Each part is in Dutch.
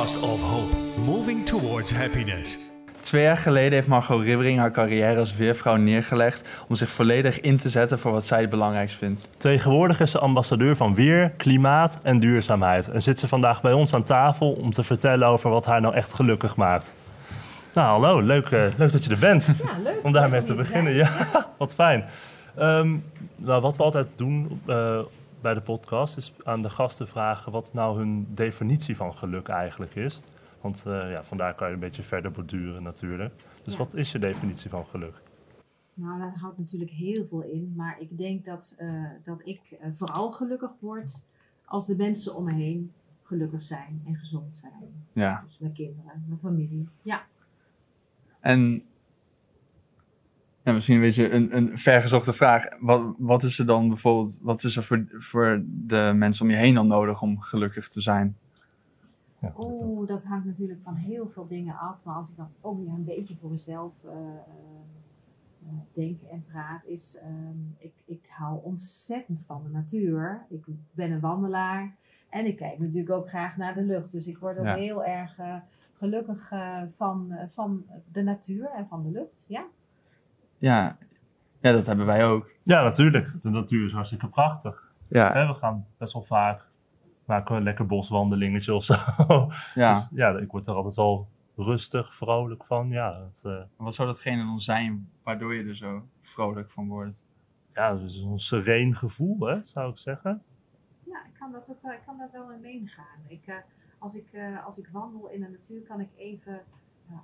podcast of hope, moving towards happiness. Twee jaar geleden heeft Margot Ribbering haar carrière als weervrouw neergelegd om zich volledig in te zetten voor wat zij het belangrijkst vindt. Tegenwoordig is ze ambassadeur van weer, klimaat en duurzaamheid. En zit ze vandaag bij ons aan tafel om te vertellen over wat haar nou echt gelukkig maakt. Nou, hallo, leuk, eh, leuk dat je er bent. Ja, leuk. Om daarmee te beginnen. zijn. Ja, wat fijn. Ehm, nou, wat we altijd doen eh, bij de podcast is aan de gasten vragen wat nou hun definitie van geluk eigenlijk is. Want eh, ja, vandaar kan je een beetje verder borduren natuurlijk. Dus Ja. wat is je definitie van geluk? Nou, dat houdt natuurlijk heel veel in. Maar ik denk dat, eh, dat ik eh, vooral gelukkig word als de mensen om me heen gelukkig zijn en gezond zijn. Ja. Dus mijn kinderen, mijn familie. Ja. En ja, misschien een beetje een, een vergezochte vraag. Wat, wat is er dan bijvoorbeeld, wat is er voor, voor de mensen om je heen dan nodig om gelukkig te zijn? Ja, Oeh, dat hangt natuurlijk van heel veel dingen af. Maar als ik dan ook weer een beetje voor mezelf eh, eh, eh, denk en praat, is ehm, ik, ik hou ontzettend van de natuur. Ik ben een wandelaar en ik kijk natuurlijk ook graag naar de lucht. Dus ik word ook Ja. heel erg gelukkig van, van de natuur en van de lucht. Ja, Ja, ja dat hebben wij ook. Ja, natuurlijk. De natuur is hartstikke prachtig. Ja, Hè, we gaan best wel vaak maken we een lekker boswandelingetje of zo. ja. Dus ja, ik word er altijd wel rustig, vrolijk van. Ja, het, eh, Wat zou datgene dan zijn waardoor je er zo vrolijk van wordt? ja, het is een sereen gevoel, hè, zou ik zeggen. ja ik, kan dat ook, ik kan daar wel in meegaan. Ik, eh, als, ik, eh, als ik wandel in de natuur, kan ik even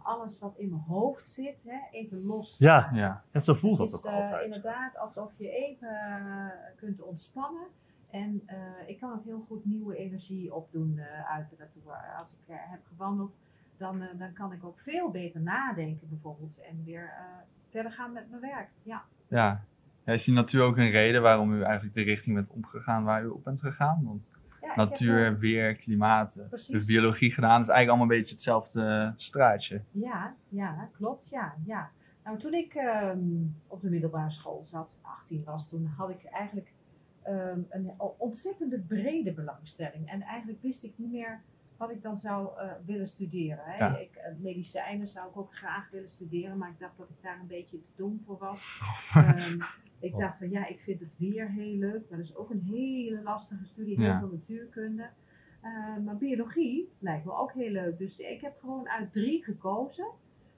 alles wat in mijn hoofd zit, hè, even los. Ja, Ja, En zo voelt dat is ook eh, altijd. inderdaad alsof je even eh, kunt ontspannen. En eh, ik kan ook heel goed nieuwe energie opdoen eh, uit de natuur. Als ik eh, heb gewandeld, dan, eh, dan kan ik ook veel beter nadenken bijvoorbeeld. En weer eh, verder gaan met mijn werk. Ja, ja. ja. Is die natuur ook een reden waarom u eigenlijk de richting bent omgegaan waar u op bent gegaan? Want ja natuur, eh, weer, klimaat, eh, Precies. dus biologie gedaan, is eigenlijk allemaal een beetje hetzelfde eh, straatje. Ja, ja, klopt. Ja, ja. Nou, toen ik ehm, op de middelbare school zat, 18 was, toen had ik eigenlijk ehm, een ontzettende brede belangstelling. En eigenlijk wist ik niet meer wat ik dan zou willen studeren. Hè. Ja. Ik, medicijnen zou ik ook graag willen studeren, maar ik dacht dat ik daar een beetje te dom voor was. Ehm, ik Oh. dacht van ja, ik vind het weer heel leuk. Dat is ook een hele lastige studie, heel Ja. veel natuurkunde. Eh, maar biologie lijkt me ook heel leuk. Dus ik heb gewoon uit drie gekozen.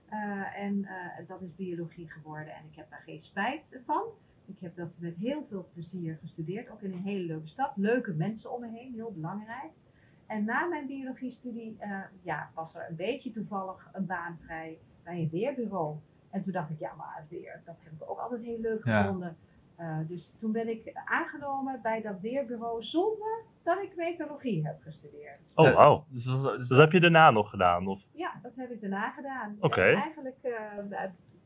Eh, en eh, dat is biologie geworden. En ik heb daar geen spijt van. Ik heb dat met heel veel plezier gestudeerd. Ook in een hele leuke stad. Leuke mensen om me heen, heel belangrijk. En na mijn biologiestudie ja, was er een beetje toevallig een baan vrij bij een weerbureau. En toen dacht ik, ja, maar het weer, dat heb ik ook altijd heel leuk Ja. gevonden. Eh, dus toen ben ik aangenomen bij dat weerbureau zonder dat ik meteorologie heb gestudeerd. Oh, Eh, wauw. Dus dus Dat heb je daarna nog gedaan? Of? Ja, dat heb ik daarna gedaan. Oké. En eigenlijk eh,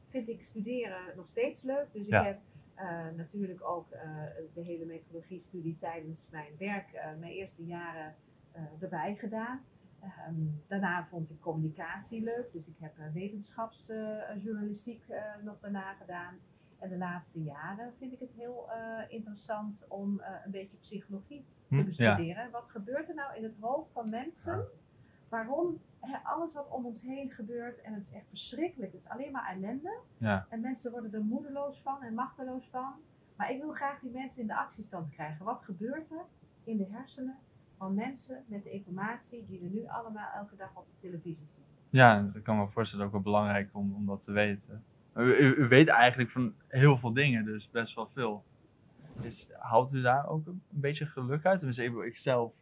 vind ik studeren nog steeds leuk. Dus Ja. ik heb eh, natuurlijk ook eh, de hele methodologie-studie tijdens mijn werk, eh, mijn eerste jaren eh, erbij gedaan. Ehm, daarna vond ik communicatie leuk, dus ik heb eh, wetenschapsjournalistiek eh, nog daarna gedaan. En de laatste jaren vind ik het heel eh, interessant om eh, een beetje psychologie te Hm, bestuderen. Wat gebeurt er nou in het hoofd van mensen? Waarom alles wat om ons heen gebeurt en het is echt verschrikkelijk, het is alleen maar ellende. ja. En mensen worden er moedeloos van en machteloos van. Maar ik wil graag die mensen in de actiestand krijgen. Wat gebeurt er in de hersenen van mensen met de informatie die we nu allemaal elke dag op de televisie zien? ja, dat kan me voorstellen ook wel belangrijk om, om dat te weten. U, weet eigenlijk van heel veel dingen, dus best wel veel. Dus houdt u daar ook een, een beetje geluk uit? Dus ik, ik zelf,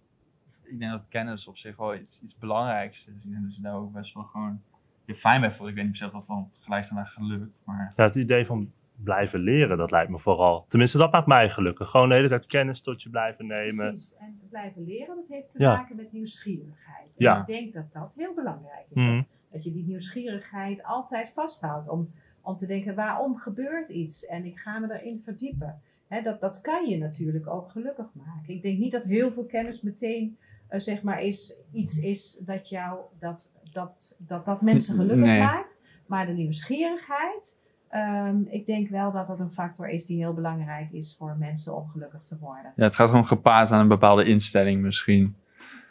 ik denk dat kennis op zich wel iets, iets belangrijks is. Ik denk dat je daar ook best wel gewoon je fijn bij voelt. Ik weet niet of dat dan gelijk staat naar geluk, maar Ja, het idee van blijven leren, dat lijkt me vooral. Tenminste, dat maakt mij gelukkig. Gewoon de hele tijd kennis tot je blijven nemen. Precies. En blijven leren, dat heeft te Ja. maken met nieuwsgierigheid. En Ja. ik denk dat dat heel belangrijk is. Mhm. Dat, dat je die nieuwsgierigheid altijd vasthoudt. Om, om te denken, waarom gebeurt iets? En ik ga me erin verdiepen. Hè, dat, dat kan je natuurlijk ook gelukkig maken. Ik denk niet dat heel veel kennis meteen eh, zeg maar is, iets is dat, jou, dat, dat, dat, dat mensen gelukkig Nee. maakt. Maar de nieuwsgierigheid, ehm, ik denk wel dat dat een factor is die heel belangrijk is voor mensen om gelukkig te worden. ja, het gaat gewoon gepaard aan een bepaalde instelling misschien.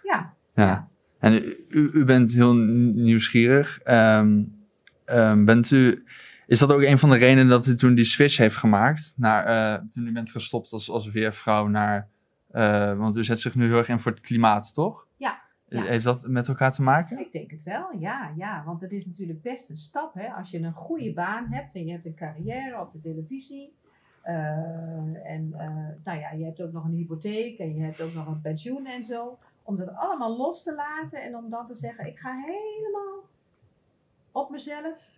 Ja, Ja. Ja. En u, u bent heel nieuwsgierig. Ehm, ehm, bent u, is dat ook een van de redenen dat u toen die switch heeft gemaakt? Naar, eh, toen u bent gestopt als, als weervrouw naar... eh, want u zet zich nu heel erg in voor het klimaat, toch? Ja. Heeft dat met elkaar te maken? Ik denk het wel, ja, ja. Want het is natuurlijk best een stap. Hè? Als je een goede baan hebt en je hebt een carrière op de televisie. eh, en eh, nou ja, je hebt ook nog een hypotheek en je hebt ook nog een pensioen en zo. Om dat allemaal los te laten en om dan te zeggen: ik ga helemaal op mezelf,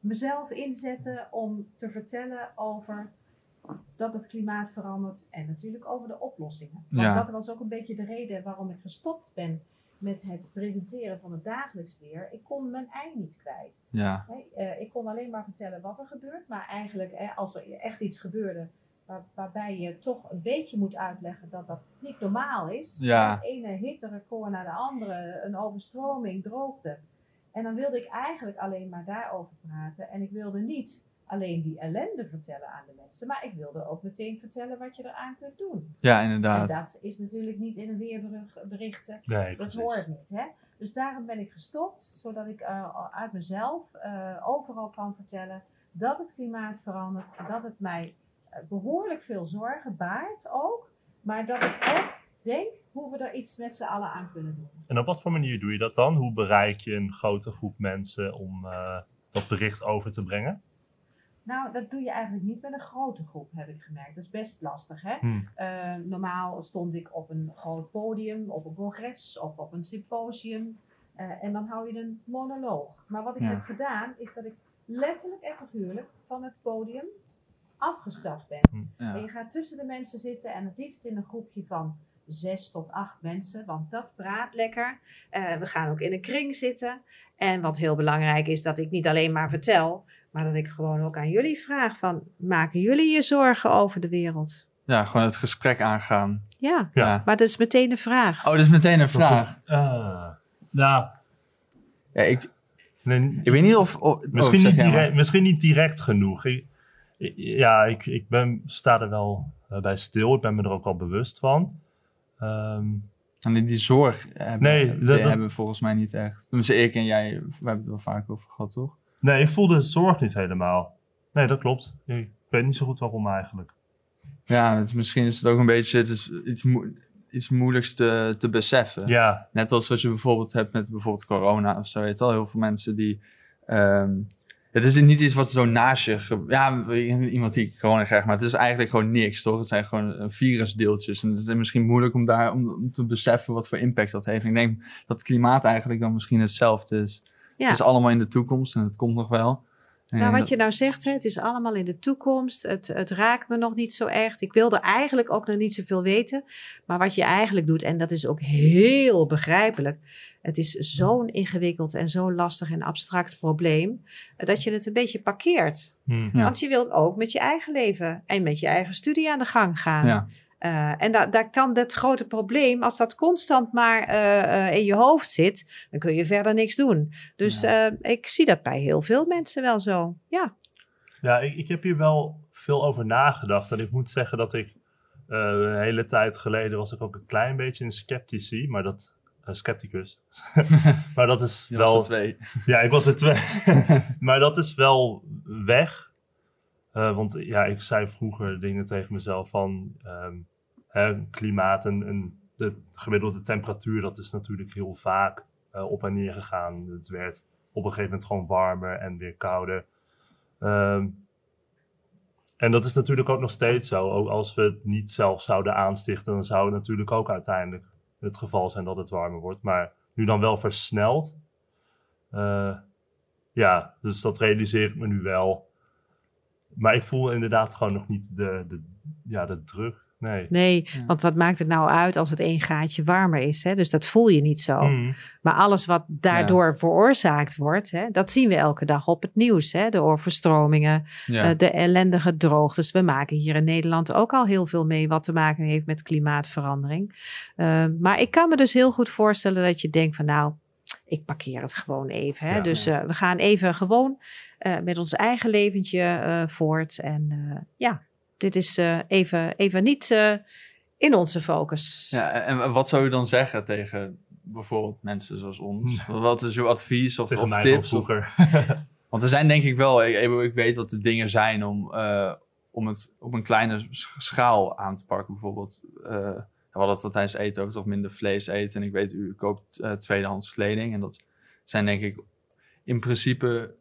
mezelf inzetten om te vertellen over dat het klimaat verandert en natuurlijk over de oplossingen. Want Ja. dat was ook een beetje de reden waarom ik gestopt ben met het presenteren van het dagelijks weer. Ik kon mijn ei niet kwijt. Ja. Eh, ik kon alleen maar vertellen wat er gebeurt, maar eigenlijk hè, als er echt iets gebeurde waar- waarbij je toch een beetje moet uitleggen dat dat niet normaal is. Ja. Het ene hitterecord naar de andere, een overstroming, droogte. En dan wilde ik eigenlijk alleen maar daarover praten. En ik wilde niet alleen die ellende vertellen aan de mensen, maar ik wilde ook meteen vertellen wat je eraan kunt doen. ja En inderdaad. dat is natuurlijk niet in een weerberichten. Nee, Dat hoort niet. Hè? Dus daarom ben ik gestopt, zodat ik eh, uit mezelf eh, overal kan vertellen dat het klimaat verandert, dat het mij eh, behoorlijk veel zorgen baart ook, maar dat ik ook denk hoe we er iets met z'n allen aan kunnen doen. En op wat voor manier doe je dat dan? Hoe bereik je een grote groep mensen om eh, dat bericht over te brengen? Nou, dat doe je eigenlijk niet met een grote groep, heb ik gemerkt. Dat is best lastig, hè? Hmm. Eh, normaal stond ik op een groot podium, op een congres of op een symposium. eh, en dan hou je een monoloog. Maar wat ik Ja. heb gedaan, is dat ik letterlijk en figuurlijk van het podium afgestapt ben. En Ja. je gaat tussen de mensen zitten en het liefst in een groepje van zes tot acht mensen, want dat praat lekker. Eh, we gaan ook in een kring zitten. En wat heel belangrijk is, dat ik niet alleen maar vertel, maar dat ik gewoon ook aan jullie vraag van, maken jullie je zorgen over de wereld? ja, gewoon het gesprek aangaan. Ja, Ja. maar dat is meteen een vraag. Oh, dat is meteen een vraag. Ah, nou, Ja, ik, nee, ik weet niet of... of Misschien, oh, zeg niet direct, misschien niet direct genoeg. Ik, ja, ik, ik ben, sta er wel eh, bij stil. Ik ben me er ook wel bewust van. Ehm, En die, die zorg hebben, Nee, die dat- hebben we volgens mij niet echt. Dus ik en jij, we hebben het er wel vaak over gehad, toch? Nee, ik voelde zorg niet helemaal. Nee, dat klopt. Ik weet niet zo goed waarom eigenlijk. Ja, het, misschien is het ook een beetje het is iets, iets moeilijks te, te beseffen. Ja, Net als wat je bijvoorbeeld hebt met bijvoorbeeld corona of zo. Weet je wel, heel veel mensen die... ehm, het is niet iets wat zo naast je... Ja, iemand die corona krijgt, maar het is eigenlijk gewoon niks, toch? Het zijn gewoon eh, virusdeeltjes. En het is misschien moeilijk om daar om, om te beseffen wat voor impact dat heeft. En ik denk dat het klimaat eigenlijk dan misschien hetzelfde is. Ja. Het is allemaal in de toekomst en het komt nog wel. Nou, wat je nou zegt, hè, het is allemaal in de toekomst. Het, het raakt me nog niet zo echt. Ik wilde eigenlijk ook nog niet zoveel weten. Maar wat je eigenlijk doet, en dat is ook heel begrijpelijk. Het is zo'n ingewikkeld en zo lastig en abstract probleem. Dat je het een beetje parkeert. hm. Ja. Want je wilt ook met je eigen leven en met je eigen studie aan de gang gaan. Ja, Eh, en da daar kan dat grote probleem, als dat constant maar eh, eh, in je hoofd zit, dan kun je verder niks doen. Dus eh, ik zie dat bij heel veel mensen wel zo. Ja. Ja, ik, ik heb hier wel veel over nagedacht. En ik moet zeggen dat ik eh, een hele tijd geleden was ik ook een klein beetje een sceptici, maar dat een scepticus. maar dat is je was wel. er twee. Ja, ik was er twee. maar dat is wel weg. Eh, want ja, ik zei vroeger dingen tegen mezelf van ehm, klimaat en, en de gemiddelde temperatuur, dat is natuurlijk heel vaak eh, op en neer gegaan. Het werd op een gegeven moment gewoon warmer en weer kouder. Ehm, en dat is natuurlijk ook nog steeds zo. Ook als we het niet zelf zouden aanstichten, dan zou het natuurlijk ook uiteindelijk het geval zijn dat het warmer wordt. Maar nu dan wel versneld. Eh, ja, dus dat realiseer ik me nu wel. Maar ik voel inderdaad gewoon nog niet de, de, ja, de druk. Nee. Nee, Ja. want wat maakt het nou uit als het één gaatje warmer is? Hè? Dus dat voel je niet zo. Mm. Maar alles wat daardoor veroorzaakt wordt, hè, dat zien we elke dag op het nieuws. Hè? De overstromingen, Ja. eh, de ellendige droogtes. We maken hier in Nederland ook al heel veel mee wat te maken heeft met klimaatverandering. Eh, maar ik kan me dus heel goed voorstellen dat je denkt van nou, ik parkeer het gewoon even. Hè? Ja. dus eh, we gaan even gewoon eh, met ons eigen leventje eh, voort. En eh, ja, dit is eh, even, even niet eh, in onze focus. Ja, en wat zou je dan zeggen tegen bijvoorbeeld mensen zoals ons? Wat is uw advies of, of tips? Of- vroeger. want er zijn denk ik wel, ik, ik- weet wat de dingen zijn om, eh, om het op een kleine sch- schaal aan te pakken. Bijvoorbeeld, eh, we hadden het tijdens eten over toch minder vlees eten. En ik weet, u koopt eh, tweedehands kleding. En dat zijn denk ik in principe,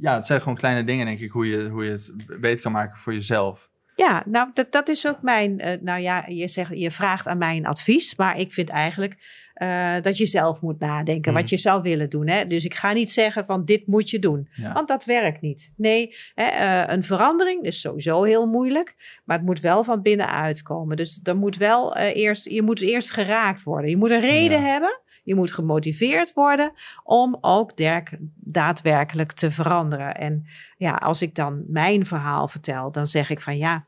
ja, het zijn gewoon kleine dingen denk ik, hoe je, hoe je het beter kan maken voor jezelf. Ja, nou, dat, dat is ook mijn. eh, nou ja, je, zegt, je vraagt aan mij een advies. Maar ik vind eigenlijk eh, dat je zelf moet nadenken wat je zou willen doen. Hè? Dus ik ga niet zeggen van dit moet je doen. Ja. Want dat werkt niet. Nee, hè, eh, een verandering is sowieso heel moeilijk. Maar het moet wel van binnenuit komen. Dus er moet wel eh, eerst, je moet eerst geraakt worden. Je moet een reden Ja. hebben. Je moet gemotiveerd worden om ook derk- daadwerkelijk te veranderen. En ja, als ik dan mijn verhaal vertel, dan zeg ik van ja,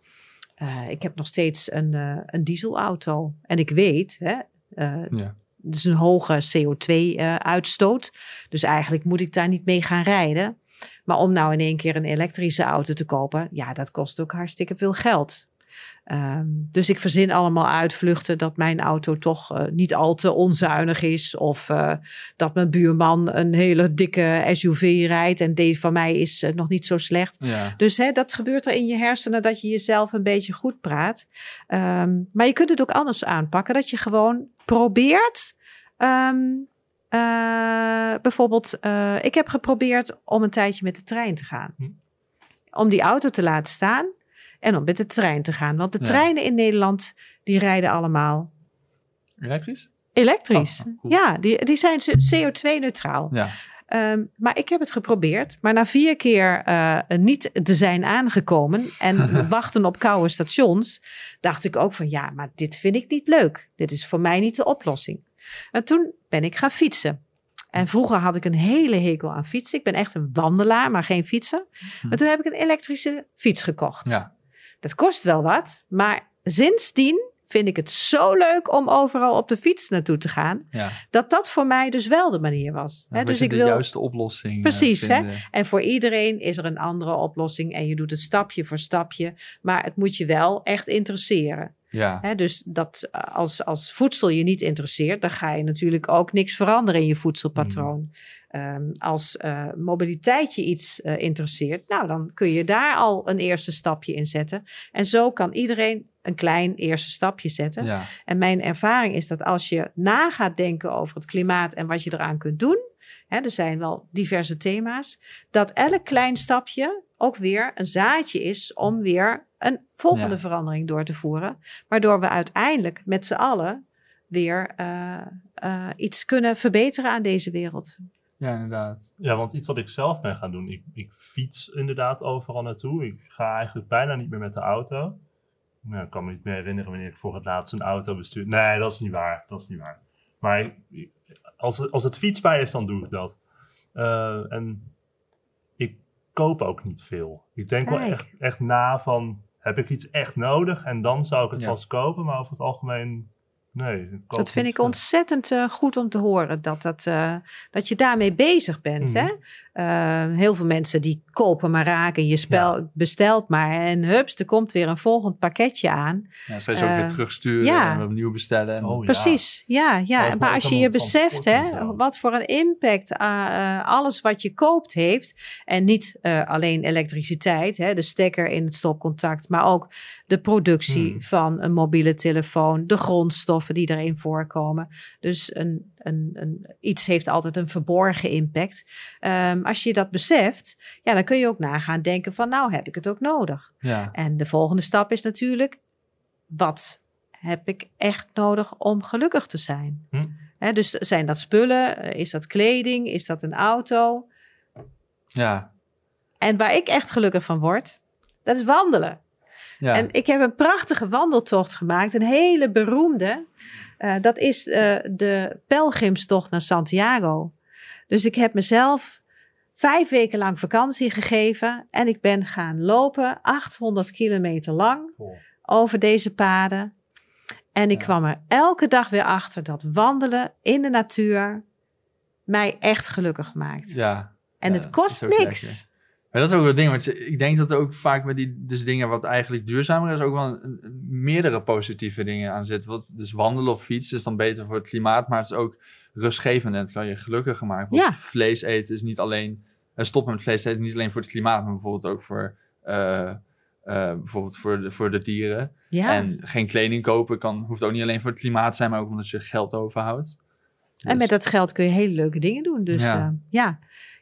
ik heb nog steeds een, een dieselauto. En ik weet, hè, Ja. Is een hoge CO2-uitstoot. dus eigenlijk moet ik daar niet mee gaan rijden. Maar om nou in één keer een elektrische auto te kopen, ja, dat kost ook hartstikke veel geld. Ehm, dus ik verzin allemaal uitvluchten dat mijn auto toch eh, niet al te onzuinig is. Of eh, dat mijn buurman een hele dikke SUV rijdt en deze van mij is eh, nog niet zo slecht. Ja. Dus hè, dat gebeurt er in je hersenen dat je jezelf een beetje goed praat. Ehm, maar je kunt het ook anders aanpakken. Dat je gewoon probeert. ehm, eh, bijvoorbeeld, eh, ik heb geprobeerd om een tijdje met de trein te gaan. Hm. Om die auto te laten staan en om met de trein te gaan. Want de Ja. treinen in Nederland, die rijden allemaal Elektrisch? elektrisch. Oh, cool. Ja, die, die zijn CO2-neutraal. Ja. Ehm, maar ik heb het geprobeerd. Maar na vier keer eh, niet te zijn aangekomen en wachten op koude stations, dacht ik ook van ja, maar dit vind ik niet leuk. Dit is voor mij niet de oplossing. En toen ben ik gaan fietsen. En vroeger had ik een hele hekel aan fietsen. Ik ben echt een wandelaar, maar geen fietser. Maar toen heb ik een elektrische fiets gekocht. Ja. Dat kost wel wat, maar sindsdien vind ik het zo leuk om overal op de fiets naartoe te gaan. ja. Dat dat voor mij dus wel de manier was. Hè, dus ik de wil. juiste oplossing. eh, Precies, hè? En voor iedereen is er een andere oplossing en je doet het stapje voor stapje. Maar het moet je wel echt interesseren. Ja. Hè? Dus dat eh, als, als voedsel je niet interesseert, dan ga je natuurlijk ook niks veranderen in je voedselpatroon. Ehm, als eh, mobiliteit je iets interesseert, nou dan kun je daar al een eerste stapje in zetten. En zo kan iedereen een klein eerste stapje zetten. Ja. En mijn ervaring is dat als je na gaat denken over het klimaat en wat je eraan kunt doen, hè, er zijn wel diverse thema's, dat elk klein stapje ook weer een zaadje is om weer een volgende Ja. verandering door te voeren. Waardoor we uiteindelijk met z'n allen weer eh, eh, iets kunnen verbeteren aan deze wereld. ja, inderdaad. Ja, want iets wat ik zelf ben gaan doen. Ik, ik fiets inderdaad overal naartoe. Ik ga eigenlijk bijna niet meer met de auto. Nou, ik kan me niet meer herinneren wanneer ik voor het laatst een auto bestuurde. Nee, dat is niet waar. Dat is niet waar. Maar als, als het fietsbaar is, dan doe ik dat. Eh, en ik koop ook niet veel. Ik denk wel echt, echt na van, heb ik iets echt nodig? En dan zou ik het Ja. pas kopen. Maar over het algemeen, nee. ik koop Dat vind ik veel. ontzettend eh, goed om te horen dat, dat, eh, dat je daarmee bezig bent. Mhm. hè? Eh, heel veel mensen die kopen maar raken. Je spel, bestelt maar en hups, er komt weer een volgend pakketje aan. Ja, steeds ook Eh, weer terugsturen ja. en opnieuw bestellen. En, Oh, ja. Precies, ja. ja. Ook- maar ook als je je beseft hè, wat voor een impact eh, eh, alles wat je koopt heeft. En niet eh, alleen elektriciteit, hè, de stekker in het stopcontact, maar ook de productie Hmm. van een mobiele telefoon, de grondstoffen die erin voorkomen. Dus een, een, een, iets heeft altijd een verborgen impact. Ehm, als je dat beseft, ja, dan kun je ook nagaan denken van nou heb ik het ook nodig. ja. En de volgende stap is natuurlijk, wat heb ik echt nodig om gelukkig te zijn? Hm. Dus zijn dat spullen? Is dat kleding? Is dat een auto? Ja. En waar ik echt gelukkig van word, dat is wandelen. Ja. En ik heb een prachtige wandeltocht gemaakt, een hele beroemde. Eh, dat is eh, de pelgrimstocht naar Santiago. Dus ik heb mezelf vijf weken lang vakantie gegeven en ik ben gaan lopen, 800 kilometer lang Oh. over deze paden. En ik Ja. kwam er elke dag weer achter dat wandelen in de natuur mij echt gelukkig maakt. ja. En Ja, het kost niks. Maar dat is ook het ding, want ik denk dat er ook vaak bij die dus dingen wat eigenlijk duurzamer is, ook wel een, een- meerdere positieve dingen aan zitten. Want dus wandelen of fietsen is dan beter voor het klimaat, maar het is ook rustgevend en het kan je gelukkiger maken. Want Ja. vlees eten is niet alleen, eh, stoppen met vlees eten is niet alleen voor het klimaat, maar bijvoorbeeld ook voor, eh, eh, bijvoorbeeld voor, de, voor de dieren. Ja. En geen kleding kopen kan, hoeft ook niet alleen voor het klimaat te zijn, maar ook omdat je geld overhoudt. En Dus- met dat geld kun je hele leuke dingen doen. Dus ja.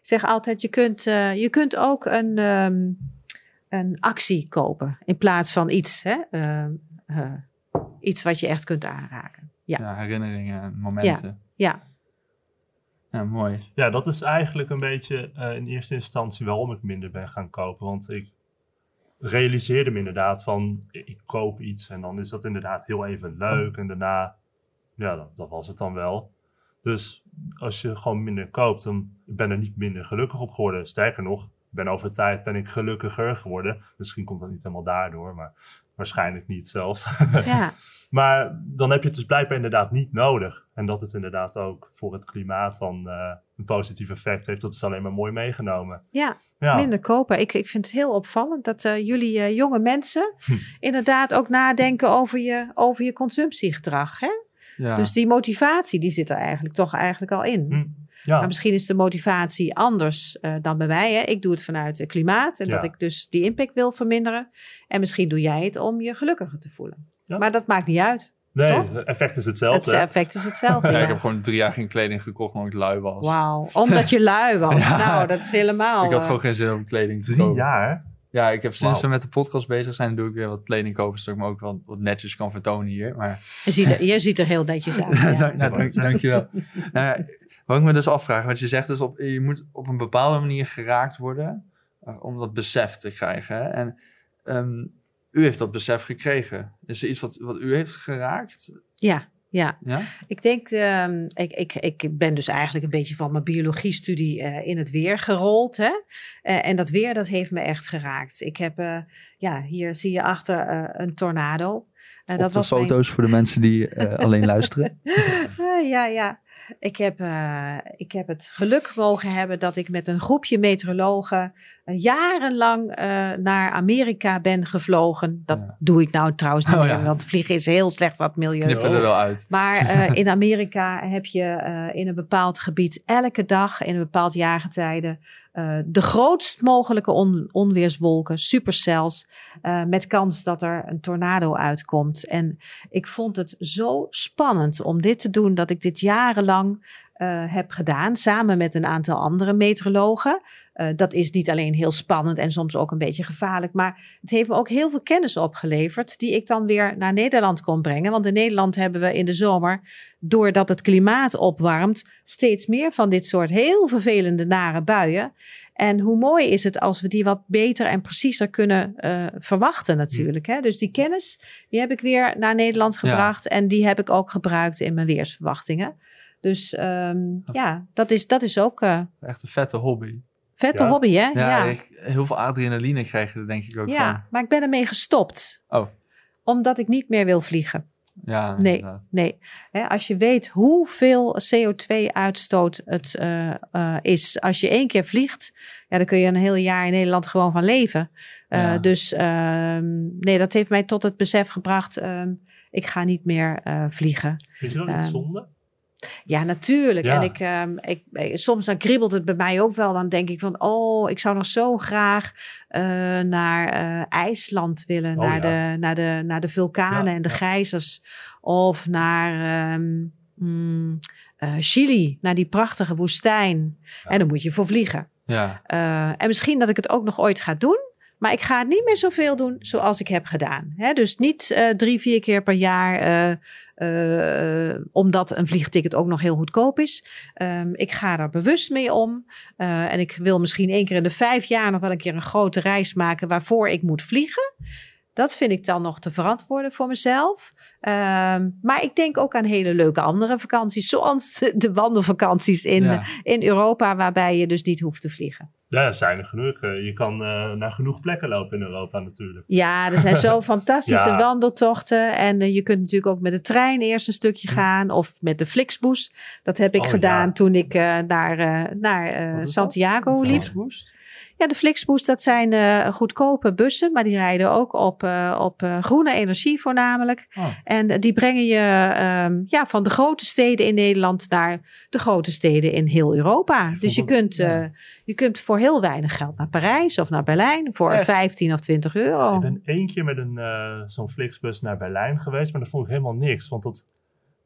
Zeg altijd, je kunt, eh, je kunt ook een, ehm, een actie kopen in plaats van iets, hè? eh, eh, iets wat je echt kunt aanraken. Ja, ja, herinneringen en momenten. ja. Ja, mooi. Ja, dat is eigenlijk een beetje eh, in eerste instantie waarom ik minder ben gaan kopen. Want ik realiseerde me inderdaad van, ik ik koop iets en dan is dat inderdaad heel even leuk. En daarna, ja, dat, dat was het dan wel. Dus als je gewoon minder koopt, dan ben ik er niet minder gelukkig op geworden. Sterker nog, ben over tijd ben ik gelukkiger geworden. Misschien komt dat niet helemaal daardoor, maar waarschijnlijk niet zelfs. ja. Maar dan heb je het dus blijkbaar inderdaad niet nodig. En dat het inderdaad ook voor het klimaat dan eh, een positief effect heeft, dat is alleen maar mooi meegenomen. ja. Ja, minder kopen. Ik, ik vind het heel opvallend dat eh, jullie eh, jonge mensen Hm. inderdaad ook nadenken over je, over je consumptiegedrag. Hè? Ja. Dus die motivatie die zit er eigenlijk toch eigenlijk al in. Hm. ja. Maar misschien is de motivatie anders eh, dan bij mij. Hè? Ik doe het vanuit het klimaat en Ja. dat ik dus die impact wil verminderen. En misschien doe jij het om je gelukkiger te voelen. Ja. Maar dat maakt niet uit. nee, toch? het effect is Het hetzelfde. effect is hetzelfde. Ja, ja. ik heb gewoon drie jaar geen kleding gekocht omdat ik lui was. Wauw, omdat je lui was. Ja. Nou, dat is helemaal... Ik had eh, gewoon geen zin om kleding te Drie kopen. jaar? Ja, ik heb sinds we met de podcast bezig zijn, doe ik weer wat kleding kopen, zodat ik me ook wel wat netjes kan vertonen hier. Maar je, ziet er, je ziet er heel netjes uit. Ja. dank, dank, dankjewel. nou, ja, wat ik me dus afvraag, want je zegt dus, op, je moet op een bepaalde manier geraakt worden eh, om dat besef te krijgen. Hè? En ehm, u heeft dat besef gekregen. Is er iets wat, wat u heeft geraakt? ja, ja. Ja? Ik denk, ehm, ik, ik, ik ben dus eigenlijk een beetje van mijn biologiestudie eh, in het weer gerold. Hè? Eh, en dat weer, dat heeft me echt geraakt. Ik heb, eh, ja, hier zie je achter een tornado. Dat was mijn- voor de mensen die alleen luisteren. Ja, ja. Ik heb, eh, ik heb het geluk mogen hebben dat ik met een groepje meteorologen eh, jarenlang eh, naar Amerika ben gevlogen. Dat Ja. doe ik nou trouwens niet Oh, ja. want vliegen is heel slecht het milieu. Knippen er wel uit. Maar in Amerika heb je in een bepaald gebied elke dag in een bepaald jaargetijde eh, de grootst mogelijke on- onweerswolken, supercells, eh, met kans dat er een tornado uitkomt. En ik vond het zo spannend om dit te doen dat ik dit jarenlang eh, heb gedaan, samen met een aantal andere meteorologen. Eh, dat is niet alleen heel spannend en soms ook een beetje gevaarlijk, maar het heeft me ook heel veel kennis opgeleverd, die ik dan weer naar Nederland kon brengen. Want in Nederland hebben we in de zomer, doordat het klimaat opwarmt, steeds meer van dit soort heel vervelende, nare buien. En hoe mooi is het als we die wat beter en preciezer kunnen eh, verwachten natuurlijk. Hè? Dus die kennis, die heb ik weer naar Nederland gebracht. En die heb ik ook gebruikt in mijn weersverwachtingen. Dus ehm, ja, dat is, dat is ook eh Echt een vette hobby. vette Ja. hobby hè? Ja, Ja, ja. Ik, heel veel adrenaline krijg je er denk ik ook van. maar ik ben ermee gestopt. Oh. Omdat ik niet meer wil vliegen. Ja, Nee. inderdaad. Nee, Hè, als je weet hoeveel CO2-uitstoot het eh, eh, is als je één keer vliegt, ja, dan kun je een heel jaar in Nederland gewoon van leven. Eh, Ja. Dus ehm, nee, dat heeft mij tot het besef gebracht, ehm, ik ga niet meer eh, vliegen. Is je dat niet zonde? Ja, natuurlijk. Ja. En ik, ehm, ik, eh, soms dan kriebelt het bij mij ook wel. Dan denk ik van, oh, ik zou nog zo graag eh, naar eh, IJsland willen. Oh, naar, ja. de, naar, de, naar de vulkanen Ja, en de gijzers. Of naar ehm, mm, Chili, naar die prachtige woestijn. En dan moet je voor vliegen. Ja, en misschien dat ik het ook nog ooit ga doen. Maar ik ga het niet meer zoveel doen zoals ik heb gedaan. Dus niet eh, drie, vier keer per jaar. eh, eh, omdat een vliegticket ook nog heel goedkoop is. Ehm, ik ga daar bewust mee om. En ik wil misschien één keer in de vijf jaar nog wel een keer een grote reis maken waarvoor ik moet vliegen. Dat vind ik dan nog te verantwoorden voor mezelf. Ehm, maar ik denk ook aan hele leuke andere vakanties. Zoals de wandelvakanties in, ja. in Europa, waarbij je dus niet hoeft te vliegen. Ja, er zijn er genoeg. Eh, Je kan eh, naar genoeg plekken lopen in Europa natuurlijk. Ja, er zijn zo fantastische Ja. wandeltochten. En eh, je kunt natuurlijk ook met de trein eerst een stukje gaan. Of met de Flixbus. Dat heb ik Oh, gedaan ja. toen ik eh, naar, eh, naar eh? Santiago liep. Flixboost? Ja, de Flixbus, dat zijn eh, goedkope bussen, maar die rijden ook op, eh, op eh, groene energie voornamelijk. Oh. En die brengen je ehm, ja, van de grote steden in Nederland naar de grote steden in heel Europa. Dus je kunt, ja. je kunt voor heel weinig geld naar Parijs of naar Berlijn voor Echt? 15 of 20 euro. Ik ben één keer met een, zo'n Flixbus naar Berlijn geweest, maar dat vond ik helemaal niks. Want dat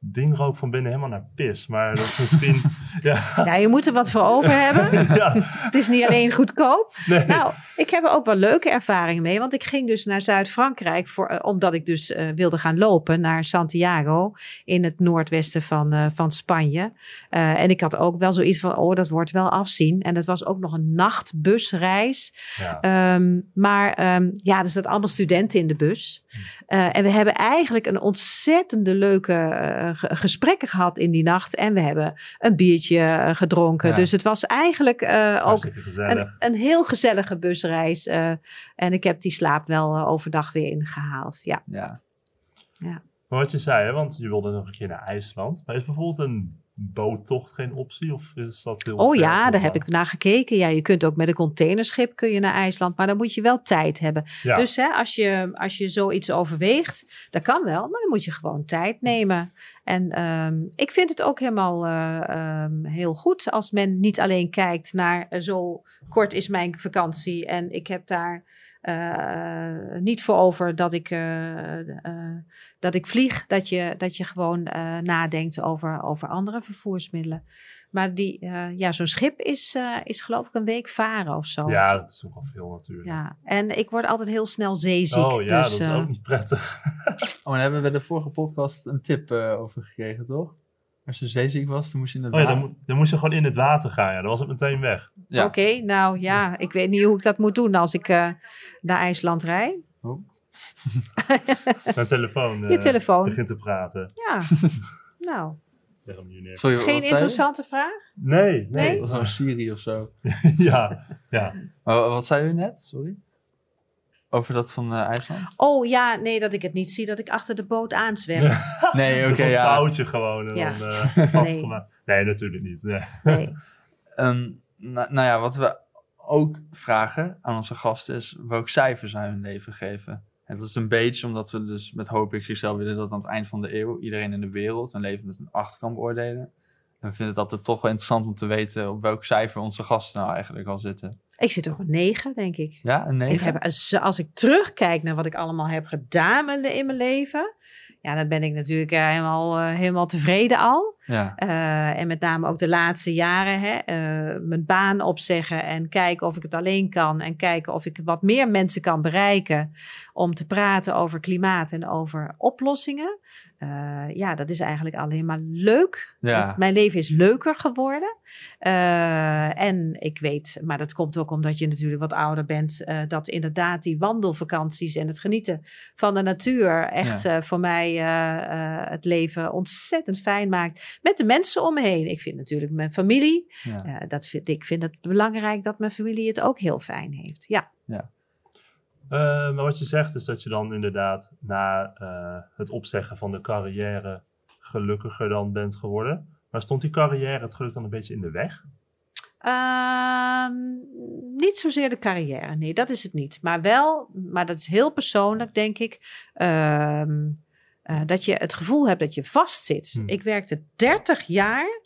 ding rook van binnen helemaal naar pis. Maar dat is misschien... ja, Ja, je moet er wat voor over hebben. ja, Het is niet alleen goedkoop. nee. Nou, ik heb er ook wel leuke ervaringen mee. Want ik ging dus naar Zuid-Frankrijk. voor, eh, Omdat ik dus eh, wilde gaan lopen naar Santiago. In het noordwesten van, eh, van Spanje. Eh, en ik had ook wel zoiets van: oh, dat wordt wel afzien. En het was ook nog een nachtbusreis. ja. Ehm, maar ehm, ja, er zaten allemaal studenten in de bus. Eh, en we hebben eigenlijk een ontzettende leuke eh, gesprekken gehad in die nacht. En we hebben een biertje eh, gedronken. Ja. Dus het was eigenlijk eh, ook een, een heel gezellige busreis. eh, en ik heb die slaap wel eh, overdag weer ingehaald. Ja. Ja. Maar wat je zei, hè, want je wilde nog een keer naar IJsland. Maar is bijvoorbeeld een boottocht geen optie? Of is dat heel Oh ja, daar heb ik naar gekeken. Ja, je kunt ook met een containerschip kun je naar IJsland. Maar dan moet je wel tijd hebben. Ja. Dus hè, als, je, als je zoiets overweegt, dat kan wel. Maar dan moet je gewoon tijd nemen. En ehm, ik vind het ook helemaal eh, ehm, heel goed als men niet alleen kijkt naar eh, zo kort is mijn vakantie en ik heb daar eh, niet voor over dat ik, eh, eh, dat ik vlieg. Dat je, dat je gewoon eh, nadenkt over, over andere vervoersmiddelen. Maar die, eh, ja, zo'n schip is, eh, is geloof ik een week varen of zo. Ja, dat is ook al veel natuurlijk. Ja, en ik word altijd heel snel zeeziek. oh ja, dus, dat is eh, ook niet prettig. Oh, en daar hebben we bij de vorige podcast een tip over gekregen, toch? Als je zeeziek was, dan moest je in het Oh ja, dan, water- dan moest je gewoon in het water gaan. Ja, dan was het meteen weg. Ja. Oké, nou ja, ik weet niet hoe ik dat moet doen als ik eh, naar IJsland rijd. Mijn telefoon, eh, Je telefoon. begint te praten. Ja, nou, Zeg hem nu neer. Sorry, wat geen zei je? interessante vraag? Nee, nee. Nee? Dat was zo'n Siri of zo. ja, ja. Maar wat zei u net? Sorry? Over dat van eh, IJsland? Oh ja, nee, dat ik het niet zie, dat ik achter de boot aanzwem. Nee, oké, ja. touwtje gewoon en Ja. dan eh, vastgemaakt. Nee. natuurlijk niet. Nee. Nee. Ehm, nou, nou ja, wat we ook vragen aan onze gasten is welk cijfer zij hun leven geven. En dat is een beetje omdat we dus met Hoop ik zichzelf willen dat aan het eind van de eeuw iedereen in de wereld een leven met een 8 kan beoordelen. En we vinden het altijd toch wel interessant om te weten op welk cijfer onze gasten nou eigenlijk al zitten. Ik zit op een negen, denk ik. Ja, een 9? Ik heb, als, ik terugkijk naar wat ik allemaal heb gedaan in in mijn leven, ja, dan ben ik natuurlijk eh, helemaal, eh, helemaal tevreden al. Ja, Eh, en met name ook de laatste jaren, hè, mijn baan opzeggen en kijken of ik het alleen kan. En kijken of ik wat meer mensen kan bereiken om te praten over klimaat en over oplossingen. Eh, ja, dat is eigenlijk alleen maar leuk. ja. Mijn leven is leuker geworden. Eh, en ik weet, maar dat komt ook omdat je natuurlijk wat ouder bent, eh, dat inderdaad die wandelvakanties en het genieten van de natuur echt voor mij het leven ontzettend fijn maakt. Met de mensen om me heen. Ik vind natuurlijk mijn familie, ja. dat vind, ik vind het belangrijk dat mijn familie het ook heel fijn heeft. Ja. Eh, maar wat je zegt is dat je dan inderdaad na eh, het opzeggen van de carrière gelukkiger dan bent geworden. Maar stond die carrière het geluk dan een beetje in de weg? Ehm, niet zozeer de carrière, nee, dat is het niet. Maar wel, maar dat is heel persoonlijk, denk ik. ehm, eh, dat je het gevoel hebt dat je vastzit. Hmm. Ik werkte 30 jaar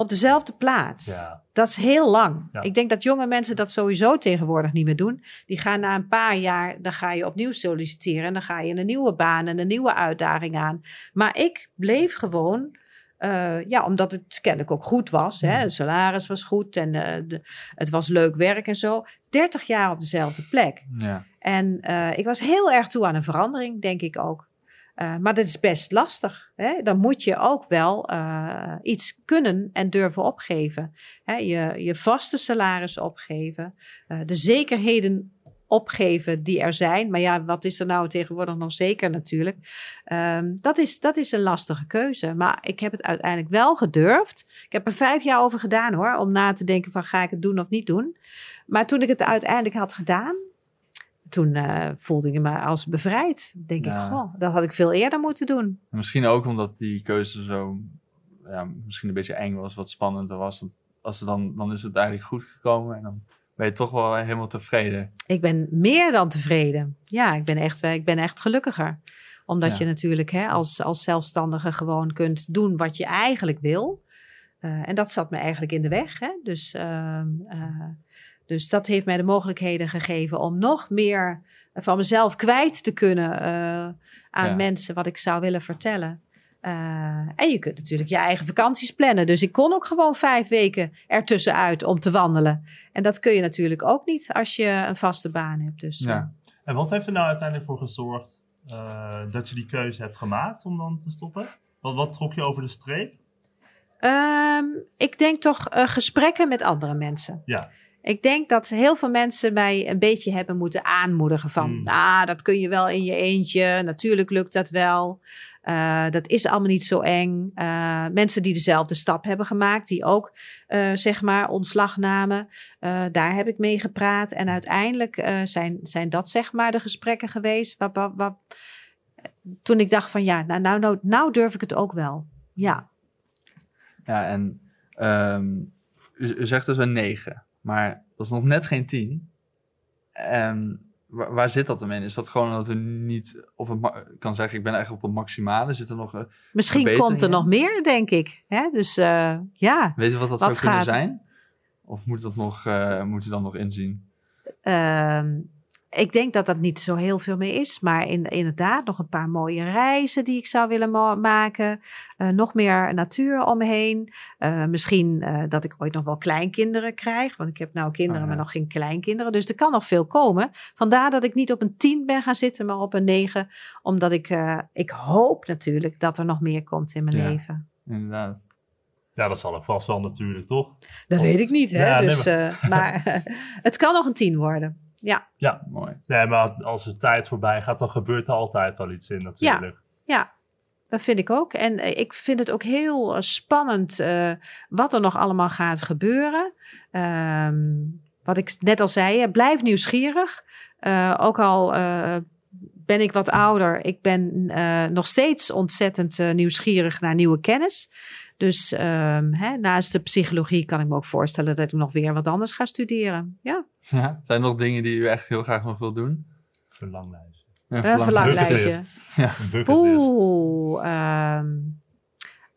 op dezelfde plaats. Ja. Dat is heel lang. Ja. Ik denk dat jonge mensen dat sowieso tegenwoordig niet meer doen. Die gaan na een paar jaar, dan ga je opnieuw solliciteren. En dan ga je een nieuwe baan en een nieuwe uitdaging aan. Maar ik bleef gewoon, eh, ja, omdat het kennelijk ook goed was. Hè? Het salaris was goed en eh, de, het was leuk werk en zo. 30 jaar op dezelfde plek. ja. En eh, ik was heel erg toe aan een verandering, denk ik ook. Eh, maar dat is best lastig. Hè? Dan moet je ook wel eh, iets kunnen en durven opgeven. Hè? Je, je vaste salaris opgeven. eh, de zekerheden opgeven die er zijn. Maar ja, wat is er nou tegenwoordig nog zeker natuurlijk? Ehm, dat, is, dat is een lastige keuze. Maar ik heb het uiteindelijk wel gedurfd. Ik heb er vijf jaar over gedaan hoor. Om na te denken van ga ik het doen of niet doen. Maar toen ik het uiteindelijk had gedaan toen eh, voelde ik me als bevrijd. Denk Ja. ik, goh, dat had ik veel eerder moeten doen. Misschien ook omdat die keuze zo, ja, misschien een beetje eng was, wat spannender was. Want als het dan, dan is het eigenlijk goed gekomen en dan ben je toch wel helemaal tevreden. Ik ben meer dan tevreden. Ja, ik ben echt, ik ben echt gelukkiger. Omdat Ja. je natuurlijk hè, als, als zelfstandige gewoon kunt doen wat je eigenlijk wil. Eh, en dat zat me eigenlijk in de weg. Hè? Dus, ehm, eh, dus dat heeft mij de mogelijkheden gegeven om nog meer van mezelf kwijt te kunnen eh, aan Ja. mensen wat ik zou willen vertellen. Eh, en je kunt natuurlijk je eigen vakanties plannen. Dus ik kon ook gewoon vijf weken ertussenuit om te wandelen. En dat kun je natuurlijk ook niet als je een vaste baan hebt. Dus, Ja. En wat heeft er nou uiteindelijk voor gezorgd eh, dat je die keuze hebt gemaakt om dan te stoppen? Wat, wat trok je over de streep? Ehm, ik denk toch eh, gesprekken met andere mensen. Ja. Ik denk dat heel veel mensen mij een beetje hebben moeten aanmoedigen van, Hmm. ah, dat kun je wel in je eentje, natuurlijk lukt dat wel. Eh, dat is allemaal niet zo eng. Eh, mensen die dezelfde stap hebben gemaakt, die ook eh, zeg maar ontslag namen, daar heb ik mee gepraat. En uiteindelijk zijn, zijn dat zeg maar de gesprekken geweest. Waar, waar, waar- toen ik dacht van ja, nou, nou, nou, nou durf ik het ook wel. Ja. Ja, en ehm, u, u zegt dus een 9, maar dat is nog net geen 10. En waar, waar zit dat hem in? Is dat gewoon dat u niet op het kan zeggen, ik ben eigenlijk op het maximale? Zit er nog, een- Misschien Verbeteringen? komt er nog meer, denk ik. Hè? Dus eh, ja. weet u wat dat Wat zou kunnen zijn? Of moet dat nog, eh, moet u dan nog inzien? Ehm, ik denk dat dat niet zo heel veel meer is. Maar in, inderdaad, nog een paar mooie reizen die ik zou willen ma- maken. Eh, nog meer natuur om me heen. Eh, misschien eh, dat ik ooit nog wel kleinkinderen krijg. Want ik heb nou kinderen, Oh, ja. maar nog geen kleinkinderen. Dus er kan nog veel komen. Vandaar dat ik niet op een 10 ben gaan zitten, maar op een 9. Omdat ik, ik hoop natuurlijk dat er nog meer komt in mijn Ja. leven. Inderdaad. Ja, dat zal ook vast wel natuurlijk, toch? Dat Of- weet ik niet, hè? Ja, dus, maar het kan nog een 10 worden. Ja. Mooi. Nee, maar als de tijd voorbij gaat, dan gebeurt er altijd wel iets in natuurlijk. Ja, dat vind ik ook. En eh, ik vind het ook heel eh, spannend eh, wat er nog allemaal gaat gebeuren. Ehm, wat ik net al zei, blijf nieuwsgierig. Eh, ook al eh, ben ik wat ouder, ik ben eh, nog steeds ontzettend nieuwsgierig naar nieuwe kennis. Dus ehm, hè, naast de psychologie kan ik me ook voorstellen dat ik nog weer wat anders ga studeren. Ja, Ja, zijn er nog dingen die u echt heel graag nog wil doen? Verlanglijst. Een een verlanglijstje. Een bucketlist. Oeh, ehm,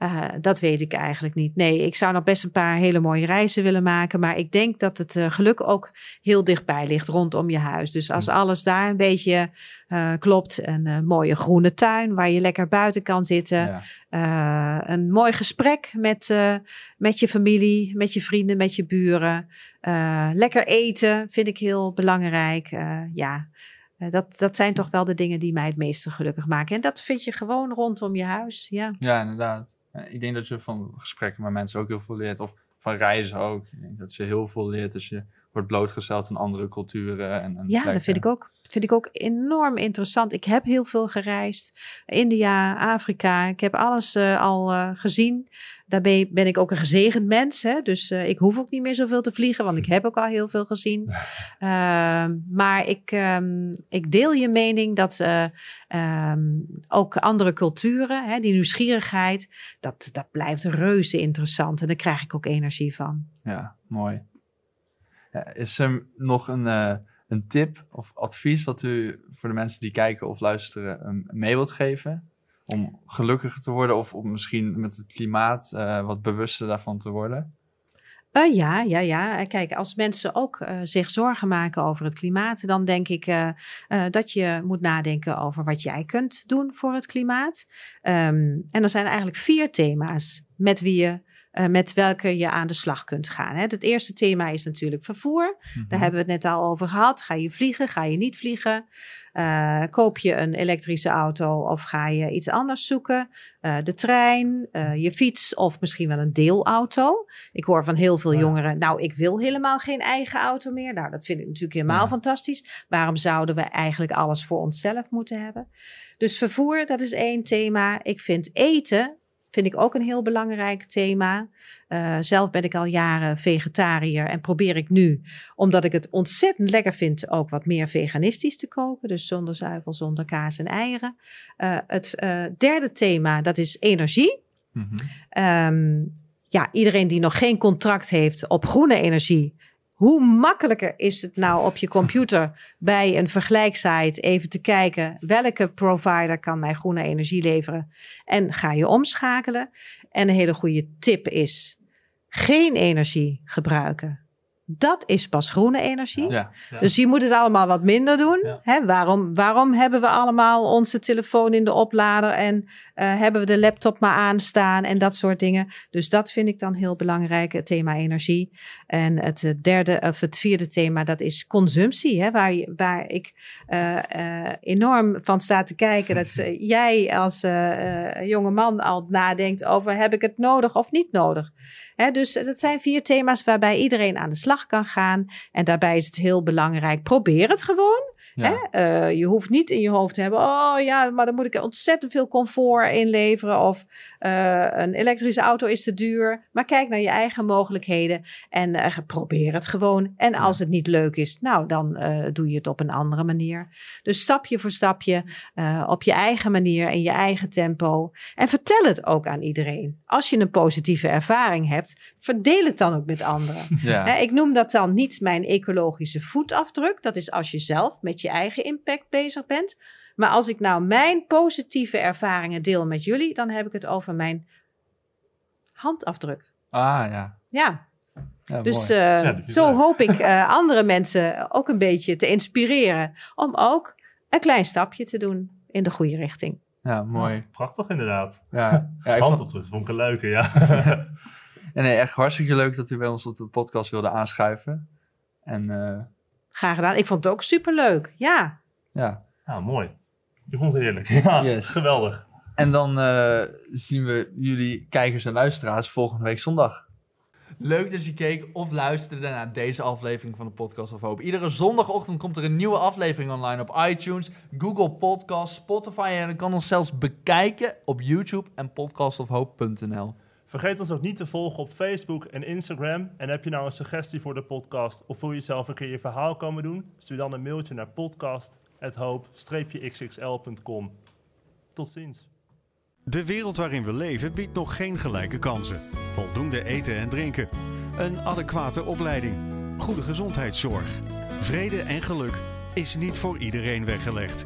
eh, dat weet ik eigenlijk niet. Nee, ik zou nog best een paar hele mooie reizen willen maken. Maar ik denk dat het eh, geluk ook heel dichtbij ligt rondom je huis. Dus als alles daar een beetje eh, klopt. Een mooie groene tuin waar je lekker buiten kan zitten. Ja. Een mooi gesprek met, met je familie, met je vrienden, met je buren. Lekker eten vind ik heel belangrijk. Ja, dat, dat zijn toch wel de dingen die mij het meeste gelukkig maken. En dat vind je gewoon rondom je huis. Ja, Ja, inderdaad. Ja, Ik denk dat je van gesprekken met mensen ook heel veel leert. Of van reizen ook. Ik denk dat je heel veel leert als je wordt blootgesteld aan andere culturen. En, en ja dat vind ik ook. Vind ik ook enorm interessant. Ik heb heel veel gereisd. India, Afrika. Ik heb alles eh, al eh, gezien. Daarbij ben ik ook een gezegend mens. Hè? Dus eh, ik hoef ook niet meer zoveel te vliegen. Want ik heb ook al heel veel gezien. Ehm, maar ik, ehm, ik deel je mening dat eh, ehm, ook andere culturen, hè, die nieuwsgierigheid, dat, dat blijft reuze interessant. En daar krijg ik ook energie van. Ja, mooi. Ja, is er nog een, eh, een tip of advies wat u voor de mensen die kijken of luisteren mee wilt geven? Om gelukkiger te worden of om misschien met het klimaat eh, wat bewuster daarvan te worden? Eh, ja, ja, ja. Eh, Kijk, als mensen ook eh, zich zorgen maken over het klimaat, dan denk ik eh, eh, dat je moet nadenken over wat jij kunt doen voor het klimaat. Ehm, en er zijn eigenlijk vier thema's met wie je. Eh, met welke je aan de slag kunt gaan. Hè. Het eerste thema is natuurlijk vervoer. Daar hebben we het net al over gehad. Ga je vliegen? Ga je niet vliegen? Eh, koop je een elektrische auto of ga je iets anders zoeken? Eh, de trein, je fiets of misschien wel een deelauto. Ik hoor van heel veel Ja. jongeren, nou, ik wil helemaal geen eigen auto meer. Nou, dat vind ik natuurlijk helemaal Ja. fantastisch. Waarom zouden we eigenlijk alles voor onszelf moeten hebben? Dus vervoer, dat is één thema. Ik vind eten, vind ik ook een heel belangrijk thema. Eh, zelf ben ik al jaren vegetariër en probeer ik nu, omdat ik het ontzettend lekker vind, ook wat meer veganistisch te koken. Dus zonder zuivel, zonder kaas en eieren. Eh, het eh, derde thema, dat is energie. Mhm. Ehm, ja, iedereen die nog geen contract heeft op groene energie, Hoe makkelijker is het nou op je computer bij een vergelijksite even te kijken welke provider kan mij groene energie leveren en ga je omschakelen. En een hele goede tip is geen energie gebruiken. Dat is pas groene energie. Ja. Ja. Dus je moet het allemaal wat minder doen. Ja. Hè, waarom, waarom hebben we allemaal onze telefoon in de oplader en eh, hebben we de laptop maar aanstaan en dat soort dingen. Dus dat vind ik dan heel belangrijk, het thema energie. En het eh, derde of het vierde thema, dat is consumptie. Hè, waar, ik eh, enorm van sta te kijken. Dat jij als jonge man al nadenkt over heb ik het nodig of niet nodig. Dus dat zijn vier thema's waarbij iedereen aan de slag kan gaan. En daarbij is het heel belangrijk, probeer het gewoon. Ja. Hè? Eh, je hoeft niet in je hoofd te hebben, oh ja, maar dan moet ik ontzettend veel comfort inleveren. Of eh, een elektrische auto is te duur. Maar kijk naar je eigen mogelijkheden en eh, probeer het gewoon. En als het niet leuk is, nou dan doe je het op een andere manier. Dus stapje voor stapje, op je eigen manier en je eigen tempo. En vertel het ook aan iedereen. Als je een positieve ervaring hebt, verdeel het dan ook met anderen. Ja. Ik noem dat dan niet mijn ecologische voetafdruk. Dat is als je zelf met je eigen impact bezig bent. Maar als ik nou mijn positieve ervaringen deel met jullie, dan heb ik het over mijn handafdruk. Ah, ja. Ja, ja dus eh, Ja, zo leuk. hoop ik eh, andere mensen ook een beetje te inspireren om ook een klein stapje te doen in de goede richting. ja, mooi. Prachtig inderdaad. Ja, ja ik vond, ik een leuke, ja. ja, nee, echt hartstikke leuk dat u bij ons op de podcast wilde aanschuiven. En eh, Graag gedaan. Ik vond het ook superleuk. Ja, ja, Nou, mooi. Ik vond het heerlijk. Ja, Yes. geweldig. En dan eh, zien we jullie kijkers en luisteraars volgende week zondag. Leuk dat je keek of luisterde naar deze aflevering van de Podcast of Hoop. Iedere zondagochtend komt er een nieuwe aflevering online op iTunes, Google Podcasts, Spotify en je kan ons zelfs bekijken op YouTube en podcastofhoop.nl. Vergeet ons ook niet te volgen op Facebook en Instagram. En heb je nou een suggestie voor de podcast of wil je zelf een keer je verhaal komen doen? Stuur dan een mailtje naar podcast.hoop-xxl.com. Tot ziens. De wereld waarin we leven biedt nog geen gelijke kansen. Voldoende eten en drinken. Een adequate opleiding. Goede gezondheidszorg. Vrede en geluk is niet voor iedereen weggelegd.